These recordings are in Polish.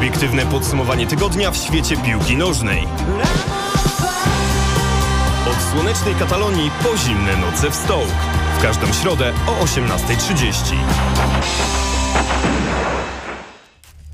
Subiektywne podsumowanie tygodnia w świecie piłki nożnej. Od słonecznej Katalonii po zimne noce w Stołk. W każdą środę o 18.30.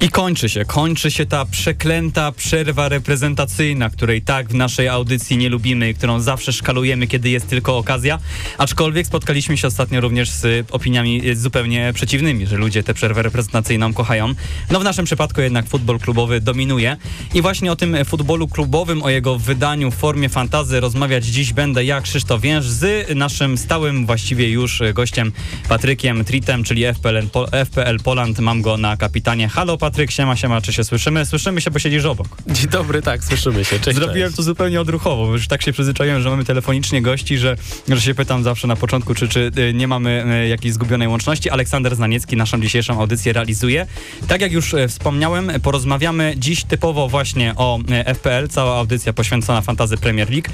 I kończy się, kończy się ta przeklęta przerwa reprezentacyjna, której tak w naszej audycji nie lubimy którą zawsze szkalujemy, kiedy jest tylko okazja. Aczkolwiek spotkaliśmy się ostatnio również z opiniami zupełnie przeciwnymi, że ludzie tę przerwę reprezentacyjną kochają. No w naszym przypadku jednak futbol klubowy dominuje. I właśnie o tym futbolu klubowym, o jego wydaniu w formie fantazy rozmawiać dziś będę ja, Krzysztof Więż, z naszym stałym właściwie już gościem Patrykiem Tritem, czyli FPL, FPL Poland. Mam go na kapitanie. Halo Patryk, siema, siema, czy się słyszymy? Słyszymy się, bo siedzisz obok. Dzień dobry, tak, słyszymy się. Cześć, Zrobiłem cześć. to zupełnie odruchowo, bo już tak się przyzwyczaiłem, że mamy telefonicznie gości, że, że się pytam zawsze na początku, czy, czy y, nie mamy y, jakiejś zgubionej łączności. Aleksander Znaniecki naszą dzisiejszą audycję realizuje. Tak jak już y, wspomniałem, porozmawiamy dziś typowo właśnie o FPL, cała audycja poświęcona fantazy Premier League,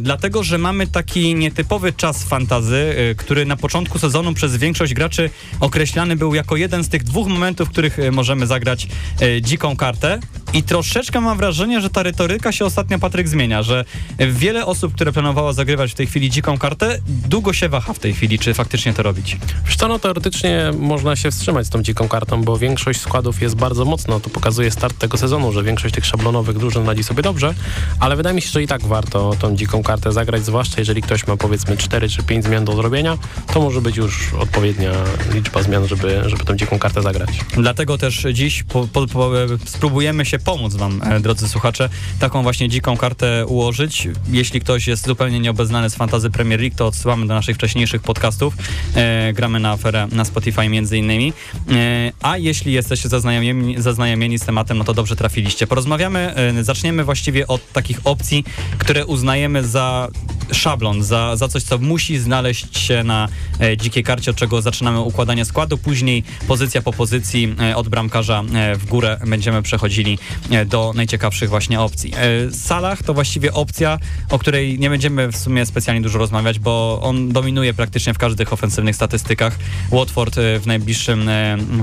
dlatego, że mamy taki nietypowy czas fantazy, który na początku sezonu przez większość graczy określany był jako jeden z tych dwóch momentów, w których możemy zagrać zagrać e, dziką kartę. I troszeczkę mam wrażenie, że ta retoryka się ostatnio, Patryk, zmienia, że wiele osób, które planowało zagrywać w tej chwili dziką kartę, długo się waha w tej chwili, czy faktycznie to robić. Wiesz co, no teoretycznie można się wstrzymać z tą dziką kartą, bo większość składów jest bardzo mocna. To pokazuje start tego sezonu, że większość tych szablonowych drużyn radzi sobie dobrze, ale wydaje mi się, że i tak warto tą dziką kartę zagrać, zwłaszcza jeżeli ktoś ma powiedzmy 4 czy 5 zmian do zrobienia, to może być już odpowiednia liczba zmian, żeby, żeby tą dziką kartę zagrać. Dlatego też dziś po, po, po, spróbujemy się pomóc wam, e, drodzy słuchacze, taką właśnie dziką kartę ułożyć. Jeśli ktoś jest zupełnie nieobeznany z fantazy Premier League, to odsyłamy do naszych wcześniejszych podcastów. E, gramy na aferę na Spotify między innymi. E, a jeśli jesteście zaznajomieni, zaznajomieni z tematem, no to dobrze trafiliście. Porozmawiamy, e, zaczniemy właściwie od takich opcji, które uznajemy za szablon, za, za coś, co musi znaleźć się na e, dzikiej karcie, od czego zaczynamy układanie składu. Później pozycja po pozycji e, od bramkarza e, w górę będziemy przechodzili e, do najciekawszych właśnie opcji. E, Salah to właściwie opcja, o której nie będziemy w sumie specjalnie dużo rozmawiać, bo on dominuje praktycznie w każdych ofensywnych statystykach. Watford w, najbliższym,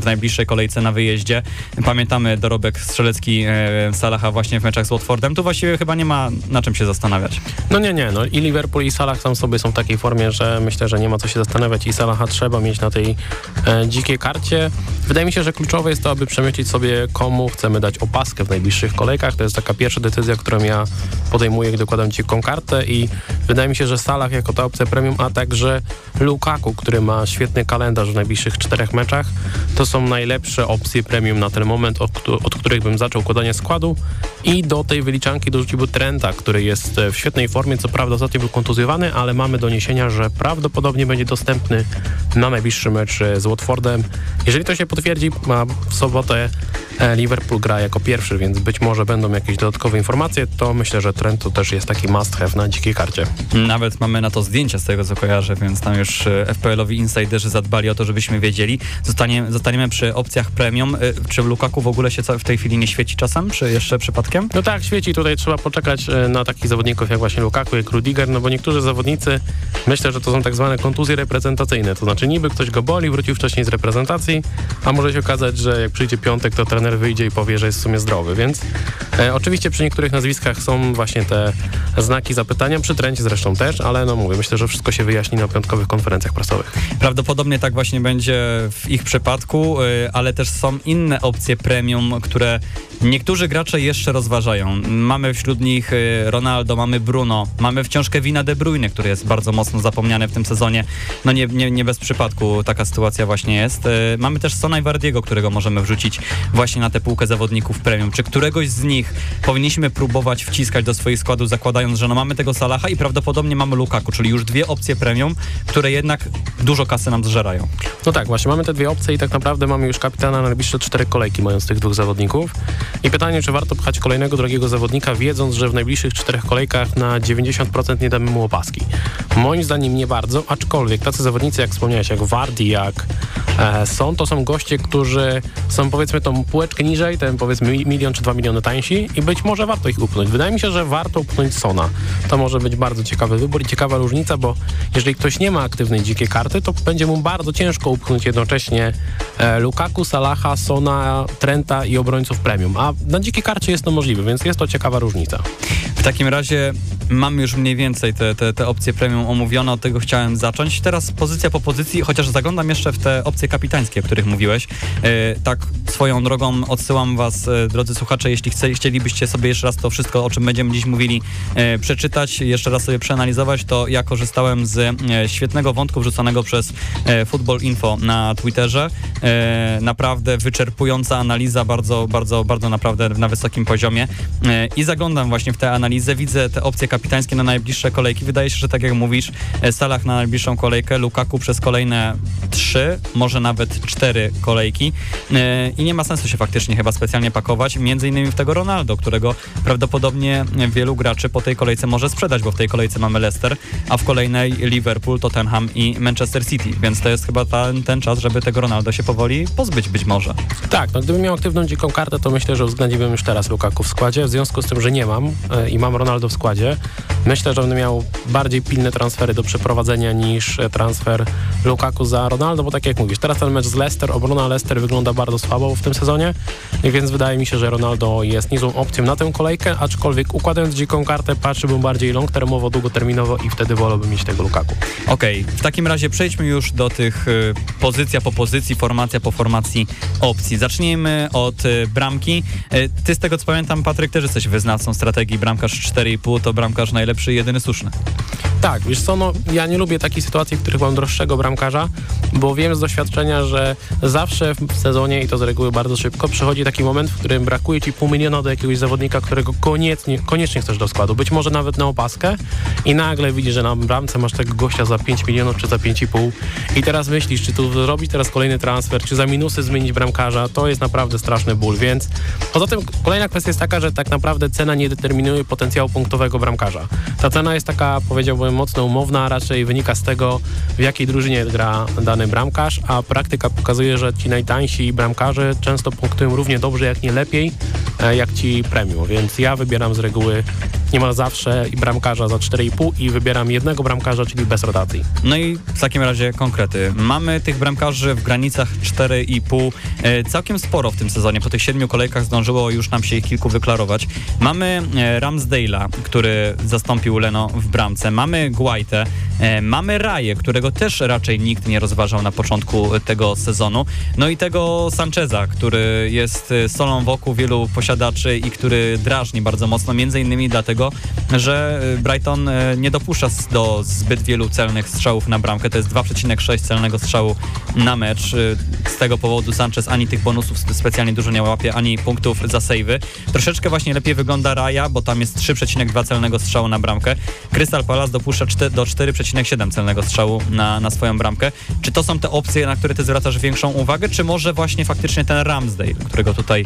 w najbliższej kolejce na wyjeździe. Pamiętamy dorobek strzelecki Salaha właśnie w meczach z Watfordem. Tu właściwie chyba nie ma na czym się zastanawiać. No nie, nie. No i Liverpool i Salah tam sobie są w takiej formie, że myślę, że nie ma co się zastanawiać i Salaha trzeba mieć na tej e, dzikiej karcie. Wydaje mi się, że kluczowe jest to, aby przemycić sobie komu chcemy dać opaskę w najbliższych kolejkach. To jest taka pierwsza decyzja, którą ja podejmuję, gdy dokładam dziką kartę i wydaje mi się, że Salah jako ta opcja premium, a także Lukaku, który ma świetny kalendarz w najbliższych czterech meczach, to są najlepsze opcje premium na ten moment, od, od których bym zaczął układanie składu i do tej wyliczanki dorzuciłby Trenta, który jest w świetnej formie, co prawda ostatnio był kontuzjowany, ale mamy doniesienia, że prawdopodobnie będzie dostępny na najbliższy mecz z Watfordem. Jeżeli to się potwierdzi, ma w sobotę e, Liverpool gra jako pierwszy, więc być może będą jakieś dodatkowe informacje, to myślę, że Trent to też jest taki must have na dzikiej karcie. Nawet mamy na to zdjęcia z tego, co kojarzę, więc tam już e, FPL-owi insiderzy zadbali o to, żebyśmy wiedzieli. Zostanie, zostaniemy przy opcjach premium. E, czy w Lukaku w ogóle się w tej chwili nie świeci czasem, czy jeszcze przypadkiem? No tak, świeci. Tutaj trzeba poczekać na takich zawodników jak właśnie Lukaku, jak Rudiger, no bo niektórzy zawodnicy, myślę, że to są tak zwane kontuzje reprezentacyjne, to znaczy niby ktoś go boli, wrócił wcześniej z reprezentacji, a może się okazać, że jak przyjdzie piątek, to trener wyjdzie i powie, że jest w sumie zdrowy, więc e, oczywiście przy niektórych nazwiskach są właśnie te znaki zapytania, przy Trencie zresztą też, ale no mówię, myślę, że wszystko się wyjaśni na piątkowych konferencjach prasowych. Prawdopodobnie tak właśnie będzie w ich przypadku, y, ale też są inne opcje premium, które niektórzy gracze jeszcze rozważają. Mamy wśród nich y, Ronaldo, mamy Bruno, mamy wciąż Kevina De Bruyne, który jest bardzo mocno zapomniany w tym sezonie. No nie, nie, nie bez przypadku taka sytuacja właśnie jest. Y, mamy też Sona i Wardiego, którego możemy wrzucić właśnie na tę półkę zawodników premium. Czy któregoś z nich powinniśmy próbować wciskać do swoich składów, zakładając, że no mamy tego Salaha i prawdopodobnie mamy Lukaku, czyli już dwie opcje premium, które jednak dużo kasy nam zżerają. No tak, właśnie mamy te dwie opcje i tak naprawdę mamy już kapitana na najbliższe cztery kolejki, mając tych dwóch zawodników. I pytanie, czy warto pchać kolejnego drogiego zawodnika, wiedząc, że w najbliższych czterech kolejkach na 90% nie damy mu opaski. Moim zdaniem nie bardzo, aczkolwiek tacy zawodnicy, jak wspomniałeś, jak Wardi, jak e, to są goście, którzy są powiedzmy tą półeczkę niżej, ten powiedzmy milion czy dwa miliony tańsi i być może warto ich upchnąć. Wydaje mi się, że warto upchnąć To może być bardzo ciekawy wybór i ciekawa różnica, bo jeżeli ktoś nie ma aktywnej dzikiej karty, to będzie mu bardzo ciężko upchnąć jednocześnie e, Lukaku, Salaha, Sona, Trenta i obrońców premium. A na dzikiej karcie jest to możliwe, więc jest to ciekawa różnica. W takim razie mam już mniej więcej te, te, te opcje premium omówione, od tego chciałem zacząć. Teraz pozycja po pozycji, chociaż zaglądam jeszcze w te opcje kapitańskie, o których mówiłeś. E, tak swoją drogą odsyłam was, e, drodzy słuchacze, jeśli chce, chcielibyście sobie jeszcze raz to wszystko, o czym będziemy dziś mówili, przeczytać, jeszcze raz sobie przeanalizować, to ja korzystałem z e, świetnego wątku wrzuconego przez e, Football Info na Twitterze. E, naprawdę wyczerpująca analiza, bardzo, bardzo, bardzo naprawdę na wysokim poziomie. E, I zaglądam właśnie w tę analizę, widzę te opcje kapitańskie na najbliższe kolejki. Wydaje się, że tak jak mówisz, e, Salah na najbliższą kolejkę, Lukaku przez kolejne trzy, może nawet cztery kolejki. E, I nie ma sensu się faktycznie chyba specjalnie pakować, między innymi w tego Ronaldo, którego prawdopodobnie wielu graczy po tej kolejce może sprzedać, bo w tej kolejce mamy Leicester, a w kolejnej Liverpool, Tottenham i Manchester City, więc to jest chyba ten, ten czas, żeby tego Ronaldo się powoli pozbyć być może. Tak, no gdybym miał aktywną dziką kartę, to myślę, że uwzględniłbym już teraz Lukaku w składzie. W związku z tym, że nie mam e, i mam Ronaldo w składzie, myślę, że będę miał bardziej pilne transfery do przeprowadzenia niż e, transfer Lukaku za Ronaldo, bo tak jak mówisz, teraz ten mecz z Leicester, obrona Leicester wygląda bardzo słabo w tym sezonie, więc wydaje mi się, że Ronaldo jest niezłą opcją na tę kolejkę, aczkolwiek układając dziką kartę patrzyłbym bardziej long-termowo, długoterminowo i wtedy wolałbym mieć tego Lukaku. Okej, w takim razie przejdźmy już do tych y, pozycja po pozycji, formacja po formacji opcji. Zacznijmy od y, bramki. Y, ty z tego co pamiętam, Patryk, też jesteś wyznawcą strategii bramkarz 4,5 to bramkarz najlepszy i jedyny słuszny. Tak, wiesz co, no ja nie lubię takich sytuacji, w których mam droższego bramkarza, bo wiem z doświadczenia, że zawsze w sezonie i to z reguły bardzo szybko przychodzi taki moment, w którym brakuje ci pół miliona do jakiegoś zawodnika, którego koniecznie, koniecznie chcesz do składu, być może nawet na opaskę. I nagle widzisz, że na bramce masz tego gościa za 5 milionów czy za 5,5 i teraz myślisz, czy tu zrobić teraz kolejny transfer, czy za minusy zmienić bramkarza, to jest naprawdę straszny ból, więc poza tym kolejna kwestia jest taka, że tak naprawdę cena nie determinuje potencjału punktowego bramkarza. Ta cena jest taka, powiedziałbym, mocno umowna, raczej wynika z tego, w jakiej drużynie gra dany bramkarz, a praktyka pokazuje, że ci najtańsi bramkarze często punktują równie dobrze, jak nie lepiej, e, jak ci premium, więc ja wybieram z reguły niemal zawsze i bramkarza za 4,5 i wybieram jednego bramkarza, czyli bez rotacji. No i w takim razie konkrety. Mamy tych bramkarzy w granicach 4,5 e, całkiem sporo w tym sezonie. Po tych siedmiu kolejkach zdążyło już nam się ich kilku wyklarować. Mamy e, Ramsdale'a, który zastąpił Leno w bramce. Mamy Guaitę. E, mamy Raję, którego też raczej nikt nie rozważał na początku tego sezonu. No i tego Sancheza, który jest solą wokół wielu posiadaczy i który drażni bardzo mocno, między innymi dlatego, że e, Brighton e, nie dopuszcza do zbyt wielu celnych strzałów na bramkę. To jest 2,6 celnego strzału na mecz. E, Z tego powodu Sanchez ani tych bonusów spe- specjalnie dużo nie łapie, ani punktów za sejwy. Troszeczkę właśnie lepiej wygląda Raja, bo tam jest 3,2 celnego strzału na bramkę. Crystal Palace dopuszcza do 4,7 celnego strzału na, na swoją bramkę. Czy to są te opcje, na które ty zwracasz większą uwagę, czy może właśnie faktycznie ten Ramsdale, którego tutaj e,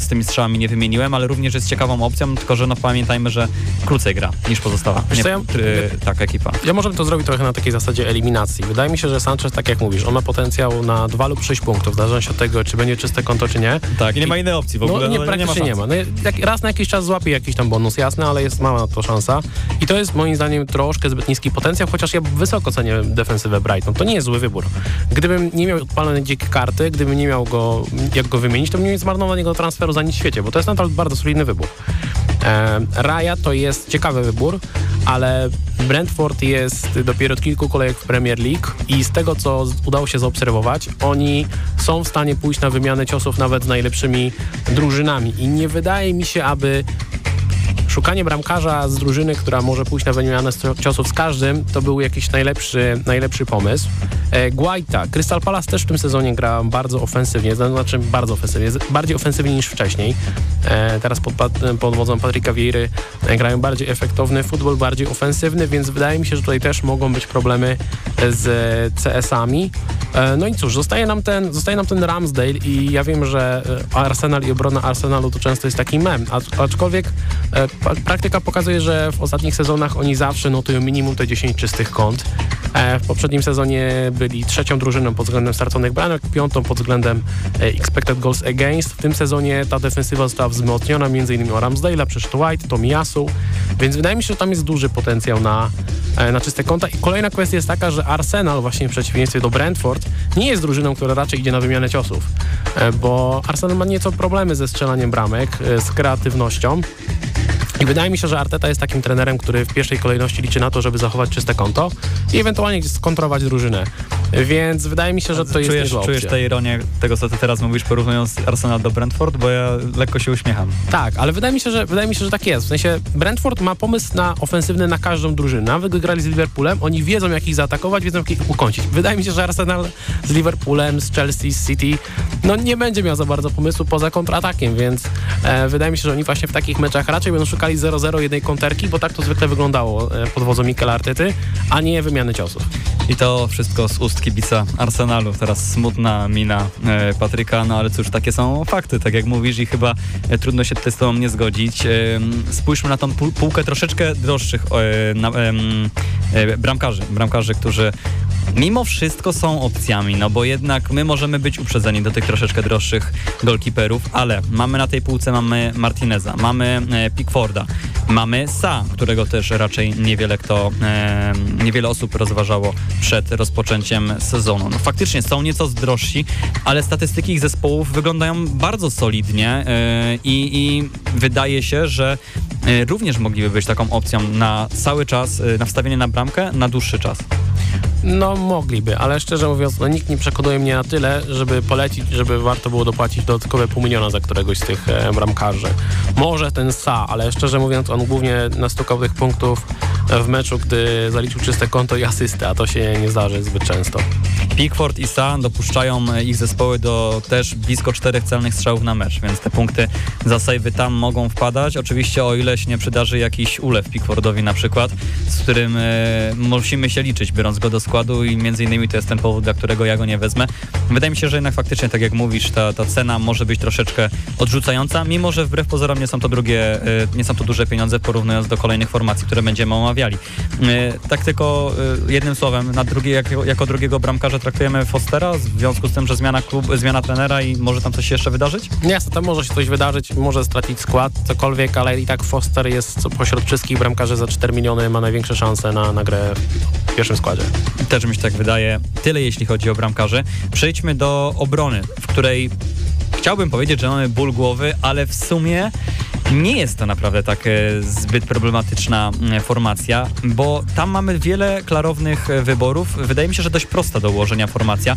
z tymi strzałami nie wymieniłem, ale również jest ciekawą opcją, tylko że no pamiętajmy, że krócej gra niż pozostała. Co, ja- try- tak, ekipa. Ja może bym to zrobić trochę na takiej zasadzie eliminacji. Wydaje mi się, że Sanchez, tak jak mówisz, on ma potencjał na 2 lub 6 punktów, w zależności od tego, czy będzie czyste konto, czy nie. Tak, i nie ma innej opcji w ogóle. No nie, no, praktycznie nie ma. szans. No, jak, raz na jakiś czas złapie jakiś tam bonus, jasne, ale jest mała na to szansa. I to jest moim zdaniem troszkę zbyt niski potencjał, chociaż ja wysoko cenię defensywę Brighton. To nie jest zły wybór. Gdybym nie miał odpalonej dzikie karty, gdybym nie miał go, jak go wymienić, to bym nie zmarnował niego transferu za nic w świecie, bo to jest nadal bardzo solidny wybór. E, Raja to jest ciekawy wybór, ale Brentford jest dopiero od kilku kolejek w Premier League i z tego, co udało się zaobserwować, oni są w stanie pójść na wymianę ciosów nawet z najlepszymi drużynami. I nie wydaje mi się, aby szukanie bramkarza z drużyny, która może pójść na wymianę ciosów z każdym, to był jakiś najlepszy, najlepszy pomysł. E, Guaita. Crystal Palace też w tym sezonie gra bardzo ofensywnie, znaczy bardzo ofensywnie, bardziej ofensywnie niż wcześniej. E, teraz pod, pod wodzą Patryka Vieiry e, grają bardziej efektowny futbol, bardziej ofensywny, więc wydaje mi się, że tutaj też mogą być problemy z CS-ami. E, no i cóż, zostaje nam ten, zostaje nam ten Ramsdale i ja wiem, że e, Arsenal i obrona Arsenalu to często jest taki mem, acz- aczkolwiek e, praktyka pokazuje, że w ostatnich sezonach oni zawsze notują minimum te 10 czystych kąt. E, w poprzednim sezonie byli trzecią drużyną pod względem straconych bramek, piątą pod względem e, expected goals against. W tym sezonie ta defensywa została wzmocniona m.in. o Ramsdale'a, przyszedł White, Tomiyasu, więc wydaje mi się, że tam jest duży potencjał na, e, na czyste konta. I kolejna kwestia jest taka, że Arsenal właśnie w przeciwieństwie do Brentford nie jest drużyną, która raczej idzie na wymianę ciosów, bo Arsenal ma nieco problemy ze strzelaniem bramek, z kreatywnością. I wydaje mi się, że Arteta jest takim trenerem, który w pierwszej kolejności liczy na to, żeby zachować czyste konto i ewentualnie skontrować drużynę. Więc wydaje mi się, że to jest czujesz, niezła czujesz tę ironię tego, co ty teraz mówisz, porównując Arsenal do Brentford, bo ja lekko się uśmiecham. Tak, ale wydaje mi, się, że, wydaje mi się, że tak jest. W sensie Brentford ma pomysł na ofensywny na każdą drużynę. Nawet gdy grali z Liverpoolem, oni wiedzą jak ich zaatakować, wiedzą jak ich ukończyć. Wydaje mi się, że Arsenal z Liverpoolem, z Chelsea, z City, no nie będzie miał za bardzo pomysłu poza kontratakiem, więc e, wydaje mi się, że oni właśnie w takich meczach raczej będą szukali 0-0 jednej konterki, bo tak to zwykle wyglądało e, pod wodzą Mikela Artety, a nie wymiany ciosów. I to wszystko z ust kibica Arsenalu. Teraz smutna mina e, Patryka, no ale cóż, takie są fakty, tak jak mówisz i chyba e, trudno się tutaj z tobą nie zgodzić. Spójrzmy na tą pół- półkę troszeczkę droższych na, bramkarzy, bramkarzy, którzy mimo wszystko są opcjami, no bo jednak my możemy być uprzedzeni do tych troszeczkę droższych golkiperów, ale mamy na tej półce mamy Martineza, mamy e, Pickforda, mamy Sa, którego też raczej niewiele kto, e, niewiele osób rozważało przed rozpoczęciem sezonu. No, faktycznie są nieco drożsi, ale statystyki ich zespołów wyglądają bardzo solidnie e, i, i wydaje się, że również mogliby być taką opcją na cały czas, e, na wstawienie na bramkę na dłuższy czas. No mogliby, ale szczerze mówiąc, no, nikt nie przekonuje mnie na tyle, żeby polecić, żeby warto było dopłacić dodatkowe pół miliona za któregoś z tych e, bramkarzy. Może ten Sa, ale szczerze mówiąc, on głównie nastukał tych punktów w meczu, gdy zaliczył czyste konto i asystę, a to się nie zdarzy zbyt często. Pickford i Sa dopuszczają e, ich zespoły do też blisko czterech celnych strzałów na mecz, więc te punkty za sejwy tam mogą wpadać. Oczywiście o ile się nie przydarzy jakiś ulew Pickfordowi na przykład, z którym e, musimy się liczyć, biorąc go do składu i między innymi to jest ten powód, dla którego ja go nie wezmę. Wydaje mi się, że jednak faktycznie, tak jak mówisz, ta, ta cena może być troszeczkę odrzucająca, mimo że wbrew pozorom nie są to drugie, e, nie są to duże pieniądze porównując do kolejnych formacji, które będziemy omawiali. E, tak tylko jednym słowem, na drugie, jako, jako drugiego bramkarza traktujemy Fostera w związku z tym, że zmiana klub, zmiana trenera i może tam coś się jeszcze wydarzyć? Jasne, tam może się coś wydarzyć, może stracić skład, cokolwiek, ale i tak Foster jest pośród wszystkich bramkarzy za 4 miliony, ma największe szanse na, na grę w pierwszym składzie. Też mi się tak wydaje. Tyle jeśli chodzi o bramkarzy. Przejdźmy do obrony, w której chciałbym powiedzieć, że mamy ból głowy, ale w sumie nie jest to naprawdę tak e, zbyt problematyczna e, formacja, bo tam mamy wiele klarownych e, wyborów. Wydaje mi się, że dość prosta do ułożenia formacja.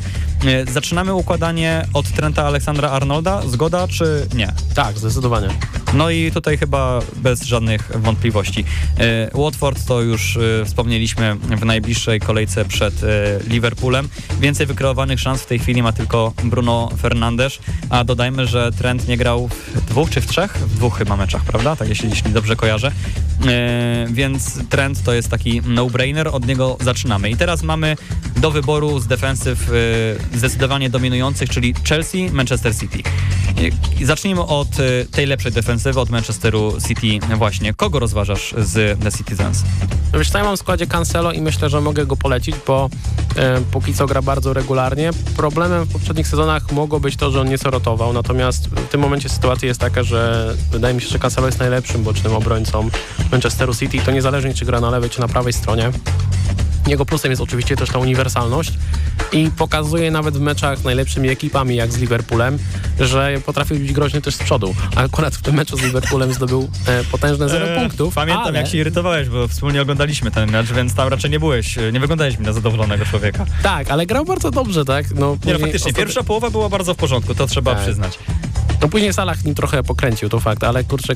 Zaczynamy układanie od Trenta Aleksandra Arnolda. Zgoda czy nie? Tak, zdecydowanie. No i tutaj chyba bez żadnych wątpliwości. Watford to już wspomnieliśmy w najbliższej kolejce przed Liverpoolem. Więcej wykreowanych szans w tej chwili ma tylko Bruno Fernandes, a dodajmy, że Trent nie grał w dwóch czy w trzech? W dwóch chyba meczach, prawda? Tak jeśli, jeśli dobrze kojarzę. E, więc Trent to jest taki no-brainer, od niego zaczynamy. I teraz mamy do wyboru z defensyw e, zdecydowanie dominujących, czyli Chelsea, Manchester City. I zacznijmy od e, tej lepszej defensywy, od Manchesteru City właśnie. Kogo rozważasz z The Citizens? No Wiesz ja mam w składzie Cancelo i myślę, że mogę go polecić, bo e, póki co gra bardzo regularnie. Problemem w poprzednich sezonach mogło być to, że on nieco rotował, natomiast w tym momencie sytuacja jest taka, że wydaje mi się, że Cancelo jest najlepszym bocznym obrońcą Manchesteru City, to niezależnie czy gra na lewej, czy na prawej stronie. Jego plusem jest oczywiście też ta uniwersalność i pokazuje nawet w meczach z najlepszymi ekipami, jak z Liverpoolem, że potrafi być groźny też z przodu. A akurat w tym meczu z Liverpoolem zdobył e, potężne 0 Eee, punktów. Pamiętam, ale... jak się irytowałeś, bo wspólnie oglądaliśmy ten mecz, więc tam raczej nie byłeś, e, nie wyglądałeś mi na zadowolonego człowieka. Tak, ale grał bardzo dobrze, tak? No, Nie, no, faktycznie, ostat- pierwsza połowa była bardzo w porządku, to trzeba Tak. przyznać. No później Salah nim trochę pokręcił, to fakt, ale kurczę,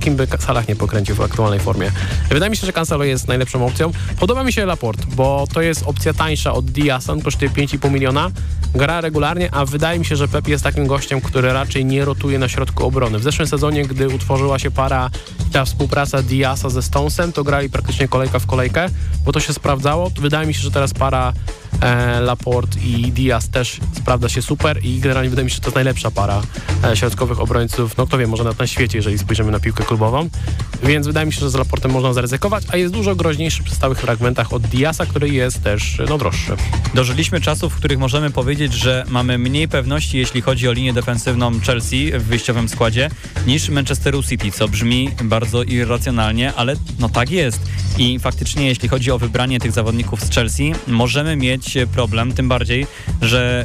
kim by Salah nie pokręcił w aktualnej formie. Wydaje mi się, że Cancelo jest najlepszą opcją. Podoba mi się Laporte, bo to jest opcja tańsza od Diasa, kosztuje 5,5 miliona, gra regularnie, a wydaje mi się, że Pep jest takim gościem, który raczej nie rotuje na środku obrony. W zeszłym sezonie, gdy utworzyła się para ta współpraca Diasa ze Stonesem, to grali praktycznie kolejka w kolejkę, bo to się sprawdzało. Wydaje mi się, że teraz para e, Laporte i Diaz też sprawdza się super i generalnie wydaje mi się, że to jest najlepsza para e, środkowych obrońców, no kto wie, może nawet na świecie, jeżeli spojrzymy na piłkę klubową. Więc wydaje mi się, że z Laportem można zaryzykować, a jest dużo groźniejszy przy stałych fragmentach od Diasa, który jest też no, droższy. Dożyliśmy czasów, w których możemy powiedzieć, że mamy mniej pewności, jeśli chodzi o linię defensywną Chelsea w wyjściowym składzie, niż Manchesteru City, co brzmi bardzo irracjonalnie, ale no tak jest. I faktycznie, jeśli chodzi o wybranie tych zawodników z Chelsea, możemy mieć problem, tym bardziej, że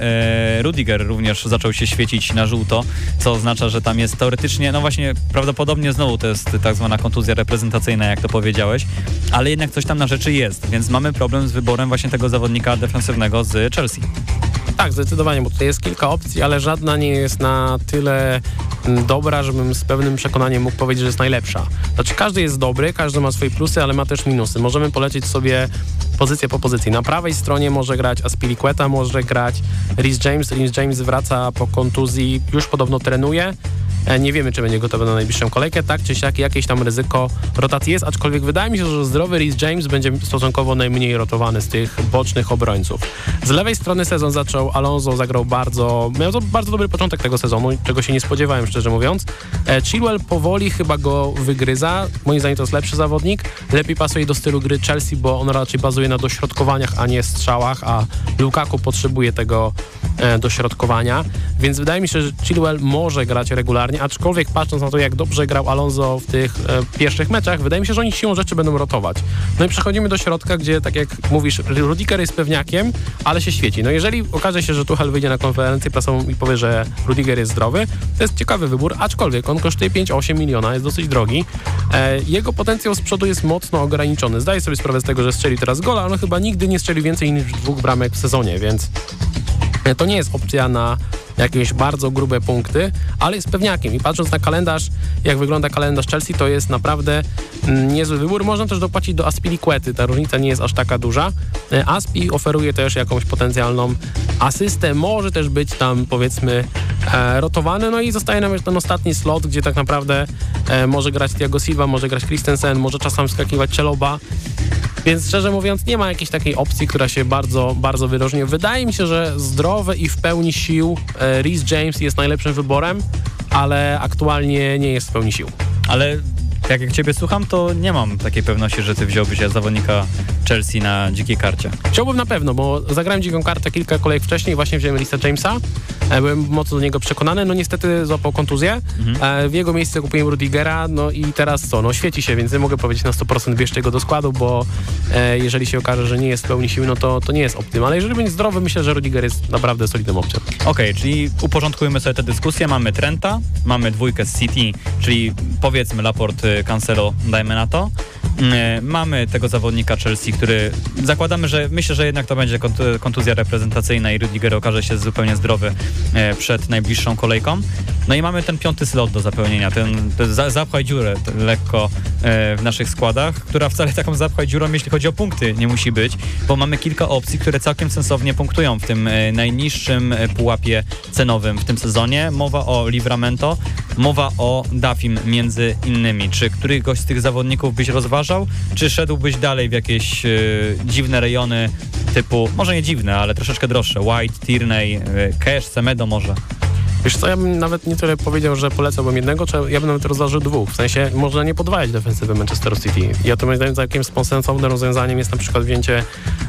e, Rudiger również zaczął się świecić na żółto, co oznacza, że tam jest teoretycznie, no właśnie, prawdopodobnie znowu to jest tak zwana kontuzja reprezentacyjna, jak to powiedziałeś, ale jednak coś tam na rzeczy jest, więc mamy problem z wyborem właśnie tego zawodnika defensywnego z Chelsea. Tak, zdecydowanie, bo tutaj jest kilka opcji, ale żadna nie jest na tyle mm, dobra, żebym z pewnym przekonaniem mógł powiedzieć, że jest najlepsza. Znaczy każdy jest dobry, każdy ma swoje plusy, ale ma też minusy. Możemy polecieć sobie pozycję po pozycji. Na prawej stronie może grać Aspilicueta, może grać Rhys James. Rhys James wraca po kontuzji, już podobno trenuje. E, nie wiemy, czy będzie gotowy na najbliższą kolejkę. Tak czy siak jakieś tam ryzyko rotacji jest, aczkolwiek wydaje mi się, że zdrowy Rhys James będzie stosunkowo najmniej rotowany z tych bocznych obrońców. Z lewej strony sezon zaczął Alonso, zagrał bardzo, miał bardzo dobry początek tego sezonu, czego się nie spodziewałem, szczerze mówiąc. E, Chilwell powoli chyba go wygryza. Moim zdaniem to jest lepszy zawodnik. Lepiej pasuje do stylu gry Chelsea, bo on raczej bazuje na dośrodkowaniach, a nie strzałach, a Lukaku potrzebuje tego e, dośrodkowania. Więc wydaje mi się, że Chilwell może grać regularnie, aczkolwiek patrząc na to, jak dobrze grał Alonso w tych e, pierwszych meczach, wydaje mi się, że oni siłą rzeczy będą rotować. No i przechodzimy do środka, gdzie tak jak mówisz, Rudiger jest pewniakiem, ale się świeci. No jeżeli okaże się, że Tuchel wyjdzie na konferencję prasową i powie, że Rudiger jest zdrowy, to jest ciekawy wybór, aczkolwiek on kosztuje 5-8 miliona, jest dosyć drogi. E, jego potencjał z przodu jest mocno ograniczony. Zdaję sobie sprawę z tego, że strzeli teraz gola, ale chyba nigdy nie strzeli więcej niż dwóch bramek w sezonie, więc to nie jest opcja na jakieś bardzo grube punkty, ale jest pewniakiem i patrząc na kalendarz, jak wygląda kalendarz Chelsea, to jest naprawdę mm, niezły wybór. Można też dopłacić do Aspilicuety, ta różnica nie jest aż taka duża. E, Aspi oferuje też jakąś potencjalną asystę, może też być tam powiedzmy e, rotowany, no i zostaje nam ten ostatni slot, gdzie tak naprawdę e, może grać Thiago Silva, może grać Christensen, może czasem skakiwać Celoba. Więc szczerze mówiąc nie ma jakiejś takiej opcji, która się bardzo, bardzo wyróżni. Wydaje mi się, że zdrowy i w pełni sił e, Rhys James jest najlepszym wyborem, ale aktualnie nie jest w pełni sił. Ale jak, jak ciebie słucham, to nie mam takiej pewności, że ty wziąłbyś zawodnika Chelsea na dzikiej karcie. Chciałbym na pewno, bo zagrałem dziką kartę kilka kolejek wcześniej, właśnie wziąłem Risa Jamesa. E, byłem mocno do niego przekonany, no niestety złapał kontuzję. Mhm. W jego miejsce kupiłem Rudigera, no i teraz co, no świeci się, więc nie mogę powiedzieć na 100% bierzcie go do składu, bo e, jeżeli się okaże, że nie jest w pełni sił, no to, to nie jest optym. Ale jeżeli będzie zdrowy, myślę, że Rudiger jest naprawdę solidną opcją. Okej, okay, czyli uporządkujemy sobie tę dyskusję. Mamy Trenta, mamy dwójkę z City, czyli powiedzmy Laport Cancelo, dajmy na to. E, mamy tego zawodnika Chelsea, który zakładamy, że myślę, że jednak to będzie kontuzja reprezentacyjna i Rudiger okaże się zupełnie zdrowy e, przed najbliższą kolejką. No i mamy ten piąty slot do zapełnienia, ten, zapchaj dziurę lekko e, w naszych składach, która wcale taką zapchaj dziurą, jeśli chodzi o punkty, nie musi być, bo mamy kilka opcji, które całkiem sensownie punktują w tym najniższym pułapie cenowym w tym sezonie. Mowa o Livramento, mowa o Dafim między innymi. Czy którygoś z tych zawodników byś rozważał, czy szedłbyś dalej w jakieś y, dziwne rejony typu, może nie dziwne, ale troszeczkę droższe, White, Tierney, y, Cash, Semedo może? Wiesz co, ja bym nawet nie tyle powiedział, że polecałbym jednego, czy ja bym nawet rozważył dwóch. W sensie można nie podwajać defensywy Manchester City. Ja to moim zdaniem takim sensownym rozwiązaniem jest na przykład wzięcie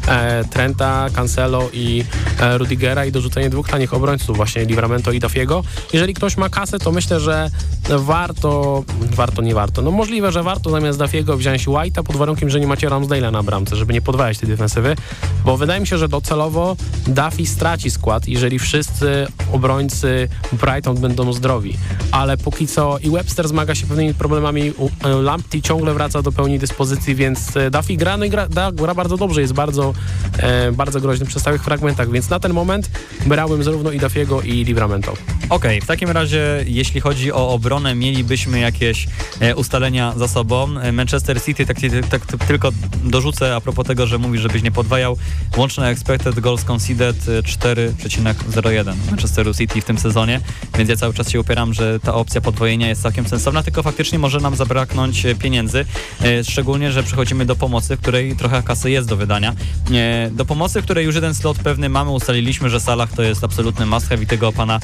e, Trenta, Cancelo i e, Rudigera i dorzucenie dwóch tanich obrońców, właśnie Livramento i Dafiego. Jeżeli ktoś ma kasę, to myślę, że warto, warto, nie warto. No możliwe, że warto zamiast Dafiego wziąć White'a pod warunkiem, że nie macie Ramsdale'a na bramce, żeby nie podwajać tej defensywy, bo wydaje mi się, że docelowo Duffy straci skład, jeżeli wszyscy obrońcy Brighton będą zdrowi. Ale póki co i Webster zmaga się pewnymi problemami, e, Lamptey ciągle wraca do pełni dyspozycji, więc e, Duffy gra, no i gra, gra bardzo dobrze, jest bardzo, e, bardzo groźny przy stałych fragmentach, więc na ten moment brałem zarówno i Duffiego i Livramento. Okej, w takim razie jeśli chodzi o obronę, mielibyśmy jakieś e, ustalenia za sobą. E, Manchester City, tak, tak, tak tylko dorzucę a propos tego, że mówi, żebyś nie podwajał. Łączne expected goals conceded e, 4,01 Manchesteru City w tym sezonie, więc ja cały czas się upieram, że ta opcja podwojenia jest całkiem sensowna, tylko faktycznie może nam zabraknąć e, pieniędzy, e, szczególnie, że przechodzimy do pomocy, w której trochę kasy jest do wydania. E, Do pomocy, w której już jeden slot pewny mamy, ustaliliśmy, że Salah to jest absolutny must have i tego pana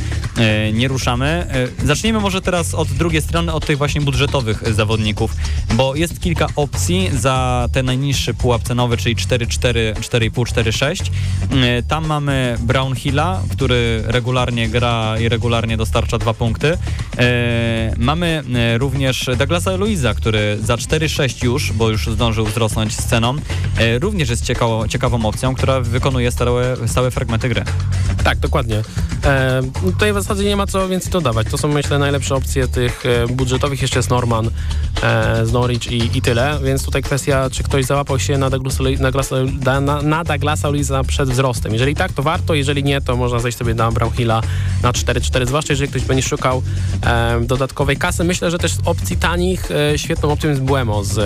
nie ruszamy. Zacznijmy może teraz od drugiej strony, od tych właśnie budżetowych zawodników, bo jest kilka opcji za ten najniższy pułap cenowy, czyli 4,4, 4,5, 4,6. E, Tam mamy Brownhilla, który regularnie gra i regularnie dostarcza dwa punkty. E, Mamy e, również Douglasa Luiza, który za 4,6 już, bo już zdążył wzrosnąć z ceną, e, również jest ciekawo, ciekawą opcją, która wykonuje stałe, stałe fragmenty gry. Tak, dokładnie. E, tutaj w zasadzie nie ma co więcej dodawać. To są, myślę, najlepsze opcje tych e, budżetowych. Jeszcze jest Norman e, z Norwich i, i tyle, więc tutaj kwestia, czy ktoś załapał się na Douglasa, na, na, na Douglasa Luiza przed wzrostem. Jeżeli tak, to warto, jeżeli nie, to można zejść sobie na Brownhilla na 4-4, zwłaszcza jeżeli ktoś będzie szukał e, dodatkowej kasy. Myślę, że też z opcji tanich e, świetną opcją jest Buemo z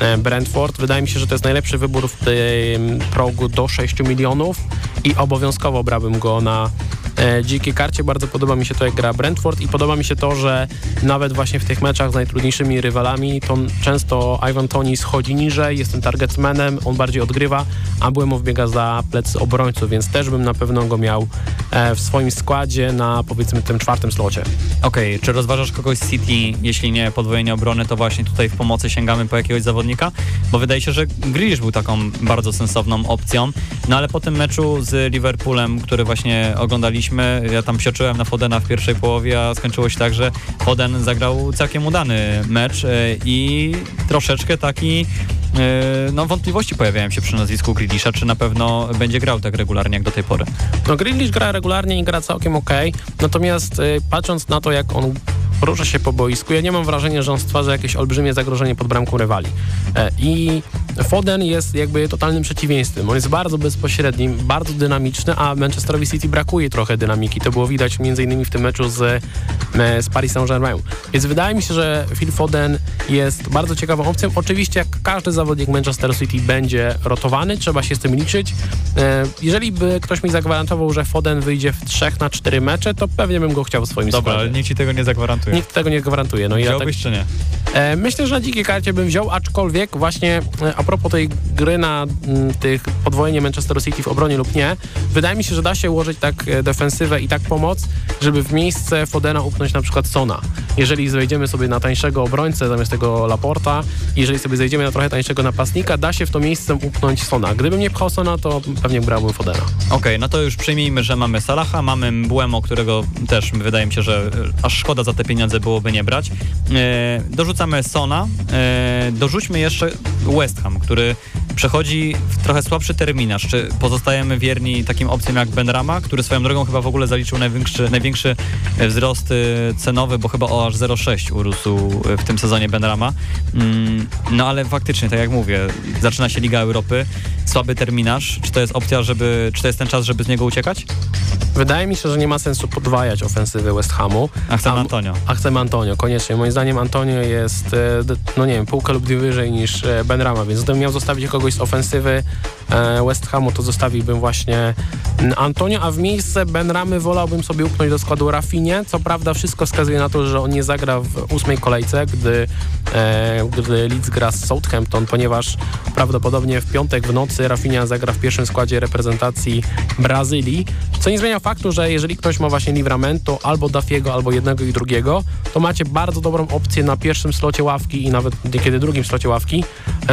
e, Brentford. Wydaje mi się, że to jest najlepszy wybór w tym progu do 6 milionów i obowiązkowo brałbym go na dzikiej karcie. Bardzo podoba mi się to, jak gra Brentford i podoba mi się to, że nawet właśnie w tych meczach z najtrudniejszymi rywalami to często Ivan Toni schodzi niżej, jest tym targetmanem, on bardziej odgrywa, a Buemo wbiega za plecy obrońców, więc też bym na pewno go miał e, w swoim składzie na powiedzmy tym czwartym slocie. Okej, czy rozważasz kogoś z City? Jeśli nie podwojenie obrony, to właśnie tutaj w pomocy sięgamy po jakiegoś zawodnika? Bo wydaje się, że Grealish był taką bardzo sensowną opcją. No ale po tym meczu z Liverpoolem, który właśnie oglądaliśmy, ja tam psioczyłem na Fodena w pierwszej połowie, a skończyło się tak, że Foden zagrał całkiem udany mecz e, i troszeczkę taki e, no wątpliwości pojawiają się przy nazwisku Grealisha, czy na pewno będzie grał tak regularnie jak do tej pory. No Grealish gra regularnie i gra całkiem okej, natomiast y, patrząc na to, jak on porusza się po boisku, ja nie mam wrażenia, że on stwarza jakieś olbrzymie zagrożenie pod bramką rywali. E, I Foden jest jakby totalnym przeciwieństwem. On jest bardzo bezpośredni, bardzo dynamiczny, a Manchesterowi City brakuje trochę dynamiki. To było widać innymi w tym meczu z, e, z Paris Saint-Germain. Więc wydaje mi się, że Phil Foden jest bardzo ciekawą opcją. Oczywiście jak każdy zawodnik Manchester City będzie rotowany, trzeba się z tym liczyć. E, Jeżeli by ktoś mi zagwarantował, że Foden wyjdzie w 3 na 4 mecze, to pewnie bym go chciał w swoim Dobra, ale składzie. nikt ci tego nie zagwarantuje. Nikt tego nie gwarantuje. No i ja tak, Wziąłbyś czy nie? E, myślę, że na dzikiej karcie bym wziął, aczkolwiek właśnie a propos tej gry na m, tych podwojenie Manchester City w obronie lub nie, wydaje mi się, że da się ułożyć tak e, defensywę i tak pomoc, żeby w miejsce Fodena upchnąć na przykład Sona. Jeżeli zejdziemy sobie na tańszego obrońcę zamiast tego Laporta, jeżeli sobie zejdziemy na trochę tańszego napastnika, da się w to miejsce upchnąć Sona. Gdybym nie pchał Sona, to pewnie brałbym Fodena. Okej, no to już przyjmijmy, że mamy Salaha, mamy Mbuemo, którego też wydaje mi się, że e, aż szkoda za te pieniądze byłoby nie brać. E, dorzucamy Sona, e, dorzućmy jeszcze West Ham, który przechodzi w trochę słabszy terminarz. Czy pozostajemy wierni takim opcjom jak Benrama, który swoją drogą chyba w ogóle zaliczył największy, największy e, wzrost e, cenowy, bo chyba o aż 0,6 urósł e, w tym sezonie Benrama. Mm, no ale faktycznie, tak jak mówię, zaczyna się Liga Europy, słaby terminarz. Czy to jest opcja, żeby, czy to jest ten czas, żeby z niego uciekać? Wydaje mi się, że nie ma sensu podwajać ofensywy West Hamu. A chcemy Antonio. A chcemy Antonio, koniecznie. Moim zdaniem Antonio jest, e, no nie wiem, półkę lub dwie wyżej niż e, Benrama, więc gdybym miał zostawić kogoś z ofensywy West Hamu, to zostawiłbym właśnie Antonio, a w miejsce Benramy wolałbym sobie upchnąć do składu Rafinie. Co prawda wszystko wskazuje na to, że on nie zagra w ósmej kolejce, gdy, e, gdy Leeds gra z Southampton, ponieważ prawdopodobnie w piątek w nocy Rafinha zagra w pierwszym składzie reprezentacji Brazylii, co nie zmienia faktu, że jeżeli ktoś ma właśnie Livramento albo Dafiego, albo jednego i drugiego, to macie bardzo dobrą opcję na pierwszym slocie ławki i nawet niekiedy drugim slocie ławki,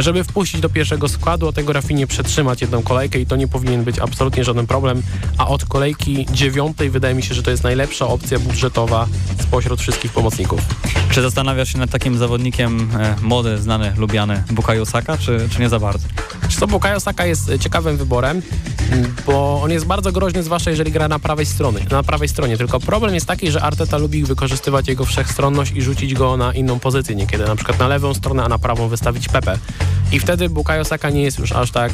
żeby wpuścić do pierwszego składu, a tego Rafinie przetrzymać jedną kolejkę i to nie powinien być absolutnie żaden problem, a od kolejki dziewiątej wydaje mi się, że to jest najlepsza opcja budżetowa spośród wszystkich pomocników. Czy zastanawiasz się nad takim zawodnikiem e, młody, znany, lubiany Bukayo Saka, czy, czy nie za bardzo? Czy to Bukayo Saka jest e, ciekawym wyborem, bo on jest bardzo groźny, zwłaszcza jeżeli gra na prawej stronie. Na prawej stronie. Tylko problem jest taki, że Arteta lubi wykorzystywać jego wszechstronność i rzucić go na inną pozycję niekiedy, na przykład na lewą stronę, a na prawą wystawić Pepe. I wtedy Bukayo Saka nie jest już aż tak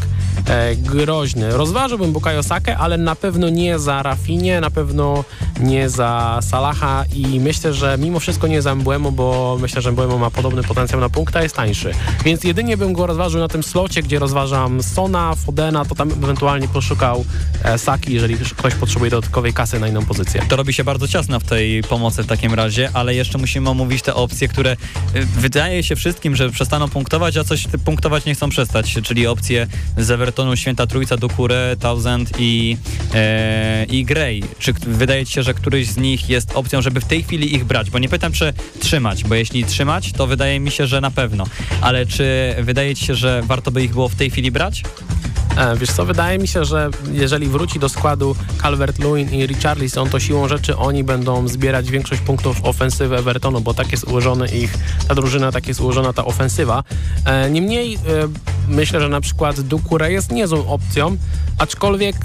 e, groźny. Rozważyłbym Bukayo Sakę, ale na pewno nie za Rafinie, na pewno nie za Salaha i myślę, że mimo wszystko nie za Mbuemo, bo myślę, że Mbuemo ma podobny potencjał na punkt, a jest tańszy. Więc jedynie bym go rozważył na tym slocie, gdzie rozważam Sona, Fodena, to tam ewentualnie poszukał e, Saki, jeżeli ktoś potrzebuje dodatkowej kasy na inną pozycję. To robi się bardzo ciasno w tej pomocy w takim razie, ale jeszcze musimy omówić te opcje, które y, wydaje się wszystkim, że przestaną punktować, a coś punktować nie chcą przestać, czyli opcje z Evertonu Święta Trójca, Dukurę, Thousand i, e, i Grey. Czy wydaje ci się, że któryś z nich jest opcją, żeby w tej chwili ich brać? Bo nie pytam, czy trzymać, bo jeśli trzymać, to wydaje mi się, że na pewno. Ale czy wydaje ci się, że warto by ich było w tej chwili brać? E, wiesz co, wydaje mi się, że jeżeli wróci do składu Calvert-Lewin i Richarlison, to siłą rzeczy oni będą zbierać większość punktów ofensywy Evertonu, bo tak jest ułożony ich, ta drużyna, tak jest ułożona ta ofensywa. E, niemniej e, myślę, że na przykład Dukure jest niezłą opcją, aczkolwiek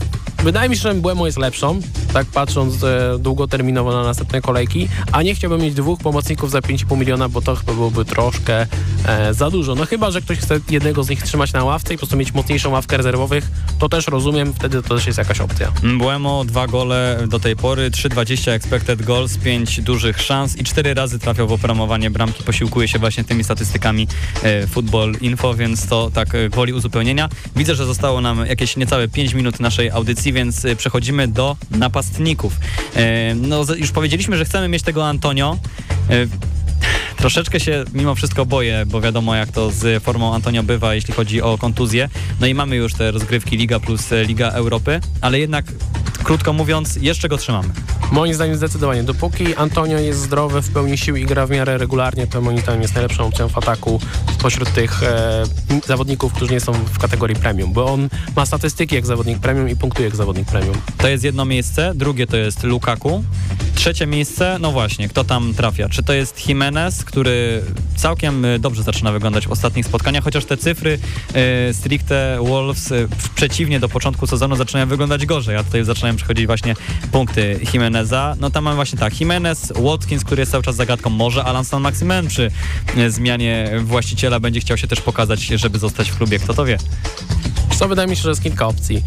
wydaje mi się, że Błemo jest lepszą, tak patrząc e, długoterminowo na następne kolejki, a nie chciałbym mieć dwóch pomocników za 5,5 miliona, bo to chyba byłoby troszkę e, za dużo. No chyba, że ktoś chce jednego z nich trzymać na ławce i po prostu mieć mocniejszą ławkę rezerwowych, to też rozumiem, wtedy to też jest jakaś opcja. Błemo, dwa gole do tej pory, 3,20 expected goals, 5 dużych szans i 4 razy trafiał w opromowanie bramki, posiłkuje się właśnie tymi statystykami e, Football Info, więc to tak e, gwoli uzupełnienia. Widzę, że zostało nam jakieś niecałe 5 minut naszej audycji, więc e, przechodzimy do napastników. E, no już powiedzieliśmy, że chcemy mieć tego Antonio. E, Troszeczkę się mimo wszystko boję, bo wiadomo jak to z formą Antonio bywa, jeśli chodzi o kontuzję. No i mamy już te rozgrywki Liga plus Liga Europy, ale jednak krótko mówiąc, jeszcze go trzymamy. Moim zdaniem zdecydowanie. Dopóki Antonio jest zdrowy, w pełni sił i gra w miarę regularnie, to moim zdaniem jest najlepszą opcją w ataku spośród tych e, zawodników, którzy nie są w kategorii premium, bo on ma statystyki jak zawodnik premium i punktuje jak zawodnik premium. To jest jedno miejsce, drugie to jest Lukaku, trzecie miejsce, no właśnie, kto tam trafia? Czy to jest Jimenez, który całkiem e, dobrze zaczyna wyglądać w ostatnich spotkaniach, chociaż te cyfry e, stricte Wolves e, przeciwnie do początku sezonu zaczynają wyglądać gorzej, a tutaj zaczynają przychodzić właśnie punkty Jimeneza. No tam mamy właśnie tak, Jimenez, Watkins, który jest cały czas zagadką, może Alan San Maximen przy zmianie właściciela będzie chciał się też pokazać, żeby zostać w klubie, kto to wie. Co wydaje mi się, że jest kilka opcji.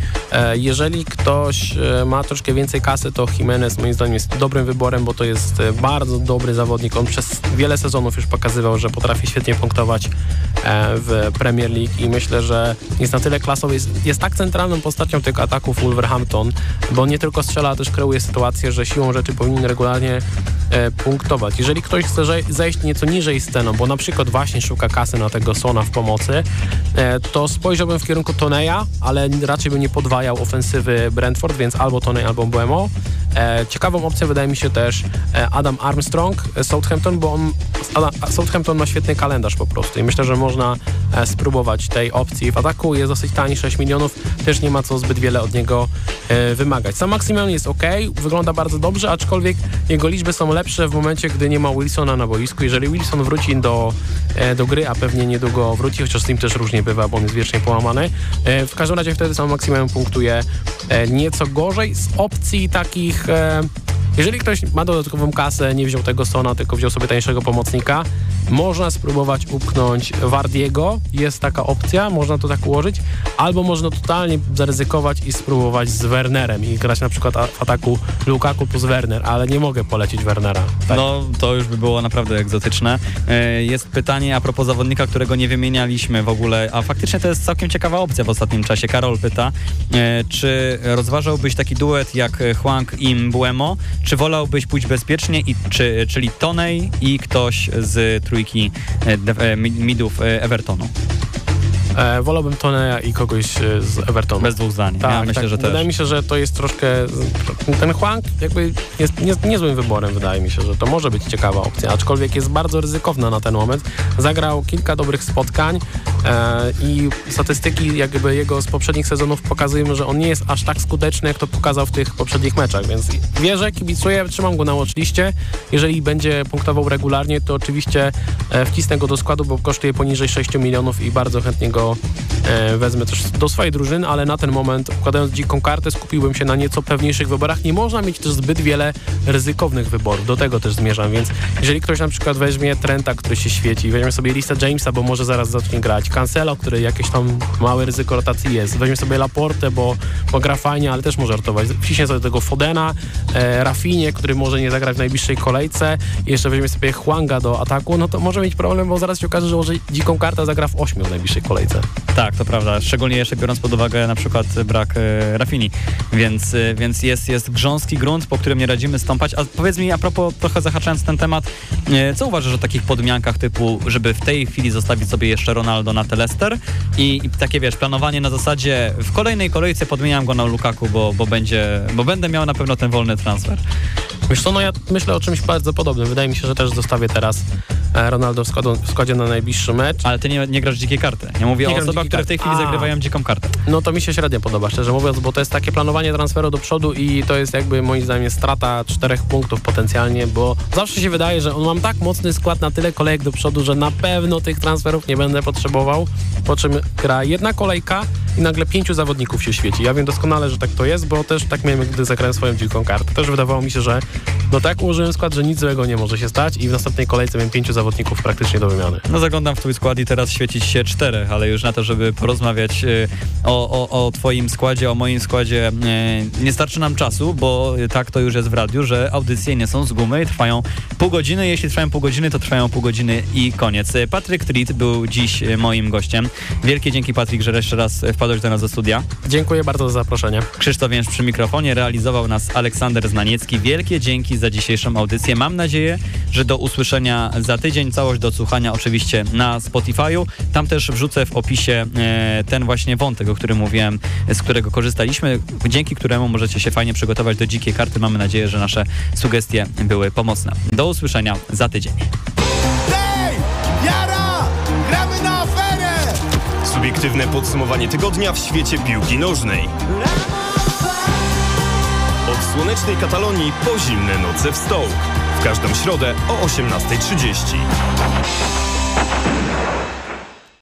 Jeżeli ktoś ma troszkę więcej kasy, to Jimenez moim zdaniem jest dobrym wyborem, bo to jest bardzo dobry zawodnik. On przez wiele sezonów już pokazywał, że potrafi świetnie punktować w Premier League i myślę, że jest na tyle klasowy, jest, jest tak centralną postacią tych ataków Wolverhampton, bo nie tylko strzela, też kreuje sytuację, że siłą rzeczy powinien regularnie e, punktować. Jeżeli ktoś chce zejść nieco niżej sceną, bo na przykład właśnie szuka kasy na tego Sona w pomocy, e, to spojrzałbym w kierunku Toneja, ale raczej bym nie podwajał ofensywy Brentford, więc albo Tonej, albo Buemo. E, ciekawą opcją wydaje mi się też e, Adam Armstrong e, Southampton, bo on, Southampton ma świetny kalendarz po prostu i myślę, że można e, spróbować tej opcji. W ataku jest dosyć tani, 6 milionów, też nie ma co zbyt wiele od niego wymagać. Sam Maximan jest ok, wygląda bardzo dobrze, aczkolwiek jego liczby są lepsze w momencie, gdy nie ma Wilsona na boisku. Jeżeli Wilson wróci do, do gry, a pewnie niedługo wróci, chociaż z nim też różnie bywa, bo on jest wiecznie połamany, w każdym razie wtedy sam Maximan punktuje nieco gorzej. Z opcji takich jeżeli ktoś ma dodatkową kasę, nie wziął tego Sona, tylko wziął sobie tańszego pomocnika, można spróbować upchnąć Wardiego, jest taka opcja, można to tak ułożyć, albo można totalnie zaryzykować i spróbować z Wernerem i grać na przykład w ataku Lukaku plus Werner, ale nie mogę polecić Wernera. Tak. No, to już by było naprawdę egzotyczne. E, jest pytanie a propos zawodnika, którego nie wymienialiśmy w ogóle, a faktycznie to jest całkiem ciekawa opcja w ostatnim czasie. Karol pyta, e, czy rozważałbyś taki duet jak Huang i Mbuemo, czy wolałbyś pójść bezpiecznie, i, czy, czyli Tonej i ktoś z trójki e, e, midów e, Evertonu? E, wolałbym Toneja i kogoś z Evertonu. Bez dwóch zdań. Tak, ja myślę, tak. że Wydaje mi się, że to jest troszkę... Ten Huang jakby jest nie, niezłym wyborem, wydaje mi się, że to może być ciekawa opcja, aczkolwiek jest bardzo ryzykowna na ten moment. Zagrał kilka dobrych spotkań e, i statystyki jakby jego z poprzednich sezonów pokazują, że on nie jest aż tak skuteczny, jak to pokazał w tych poprzednich meczach, więc wierzę, kibicuję, trzymam go na watchliście. Jeżeli będzie punktował regularnie, to oczywiście e, wcisnę go do składu, bo kosztuje poniżej 6 milionów i bardzo chętnie go go e, wezmę też do swojej drużyny, ale na ten moment układając dziką kartę skupiłbym się na nieco pewniejszych wyborach. Nie można mieć też zbyt wiele ryzykownych wyborów, do tego też zmierzam, więc jeżeli ktoś na przykład weźmie Trenta, który się świeci, weźmie sobie listę Jamesa, bo może zaraz zacznie grać, Cancelo, który jakieś tam małe ryzyko rotacji jest, weźmie sobie Laporte, bo, bo gra fajnie, ale też może ratować, wciśnie sobie tego Fodena, e, Rafinie, który może nie zagrać w najbliższej kolejce i jeszcze weźmie sobie Hwanga do ataku, no to może mieć problem, bo zaraz się okaże, że może dziką kartę zagra w ośmiu w najbliższej kolejce. Tak, to prawda. Szczególnie jeszcze biorąc pod uwagę na przykład brak e, Rafini. Więc, e, więc jest, jest grząski grunt, po którym nie radzimy stąpać. A powiedz mi, a propos, trochę zahaczając ten temat, e, co uważasz o takich podmiankach typu, żeby w tej chwili zostawić sobie jeszcze Ronaldo na Telester i, i takie, wiesz, planowanie na zasadzie w kolejnej kolejce podmieniam go na Lukaku, bo, bo, będzie, bo będę miał na pewno ten wolny transfer. Wiesz co, no ja myślę o czymś bardzo podobnym. Wydaje mi się, że też zostawię teraz e, Ronaldo w, składu, w składzie na najbliższy mecz. Ale ty nie, nie grasz dzikiej karty. Ja mówię Nie o osobach, które w tej chwili. A. zagrywają dziką kartę. No to mi się średnio podoba, szczerze mówiąc, bo to jest takie planowanie transferu do przodu i to jest jakby moim zdaniem strata czterech punktów potencjalnie, bo zawsze się wydaje, że on mam tak mocny skład na tyle kolejek do przodu, że na pewno tych transferów nie będę potrzebował, po czym gra jedna kolejka i nagle pięciu zawodników się świeci. Ja wiem doskonale, że tak to jest, bo też tak miałem, gdy zagrałem swoją dziką kartę. Też wydawało mi się, że no tak ułożyłem skład, że nic złego nie może się stać i w następnej kolejce miałem pięciu zawodników praktycznie do wymiany. No zaglądam w twój skład i teraz świecić się czterech, ale już na to, żeby porozmawiać y, o, o, o twoim składzie, o moim składzie y, nie starczy nam czasu, bo tak to już jest w radiu, że audycje nie są z gumy i trwają pół godziny. Jeśli trwają pół godziny, to trwają pół godziny i koniec. Patryk Tritt był dziś y, moim gościem. Wielkie dzięki Patryk, że jeszcze raz wpadłeś do nas do studia. Dziękuję bardzo za zaproszenie. Krzysztof Więż przy mikrofonie, realizował nas Aleksander Znaniecki. Wielkie dzięki za dzisiejszą audycję. Mam nadzieję, że do usłyszenia za tydzień. Całość do odsłuchania oczywiście na Spotify'u. Tam też wrzucę w opisie e, ten właśnie wątek, o którym mówiłem, z którego korzystaliśmy, dzięki któremu możecie się fajnie przygotować do dzikiej karty. Mamy nadzieję, że nasze sugestie były pomocne. Do usłyszenia za tydzień. Subiektywne podsumowanie tygodnia w świecie piłki nożnej. Od słonecznej Katalonii po zimne noce w Stołk. W każdą środę o 18.30.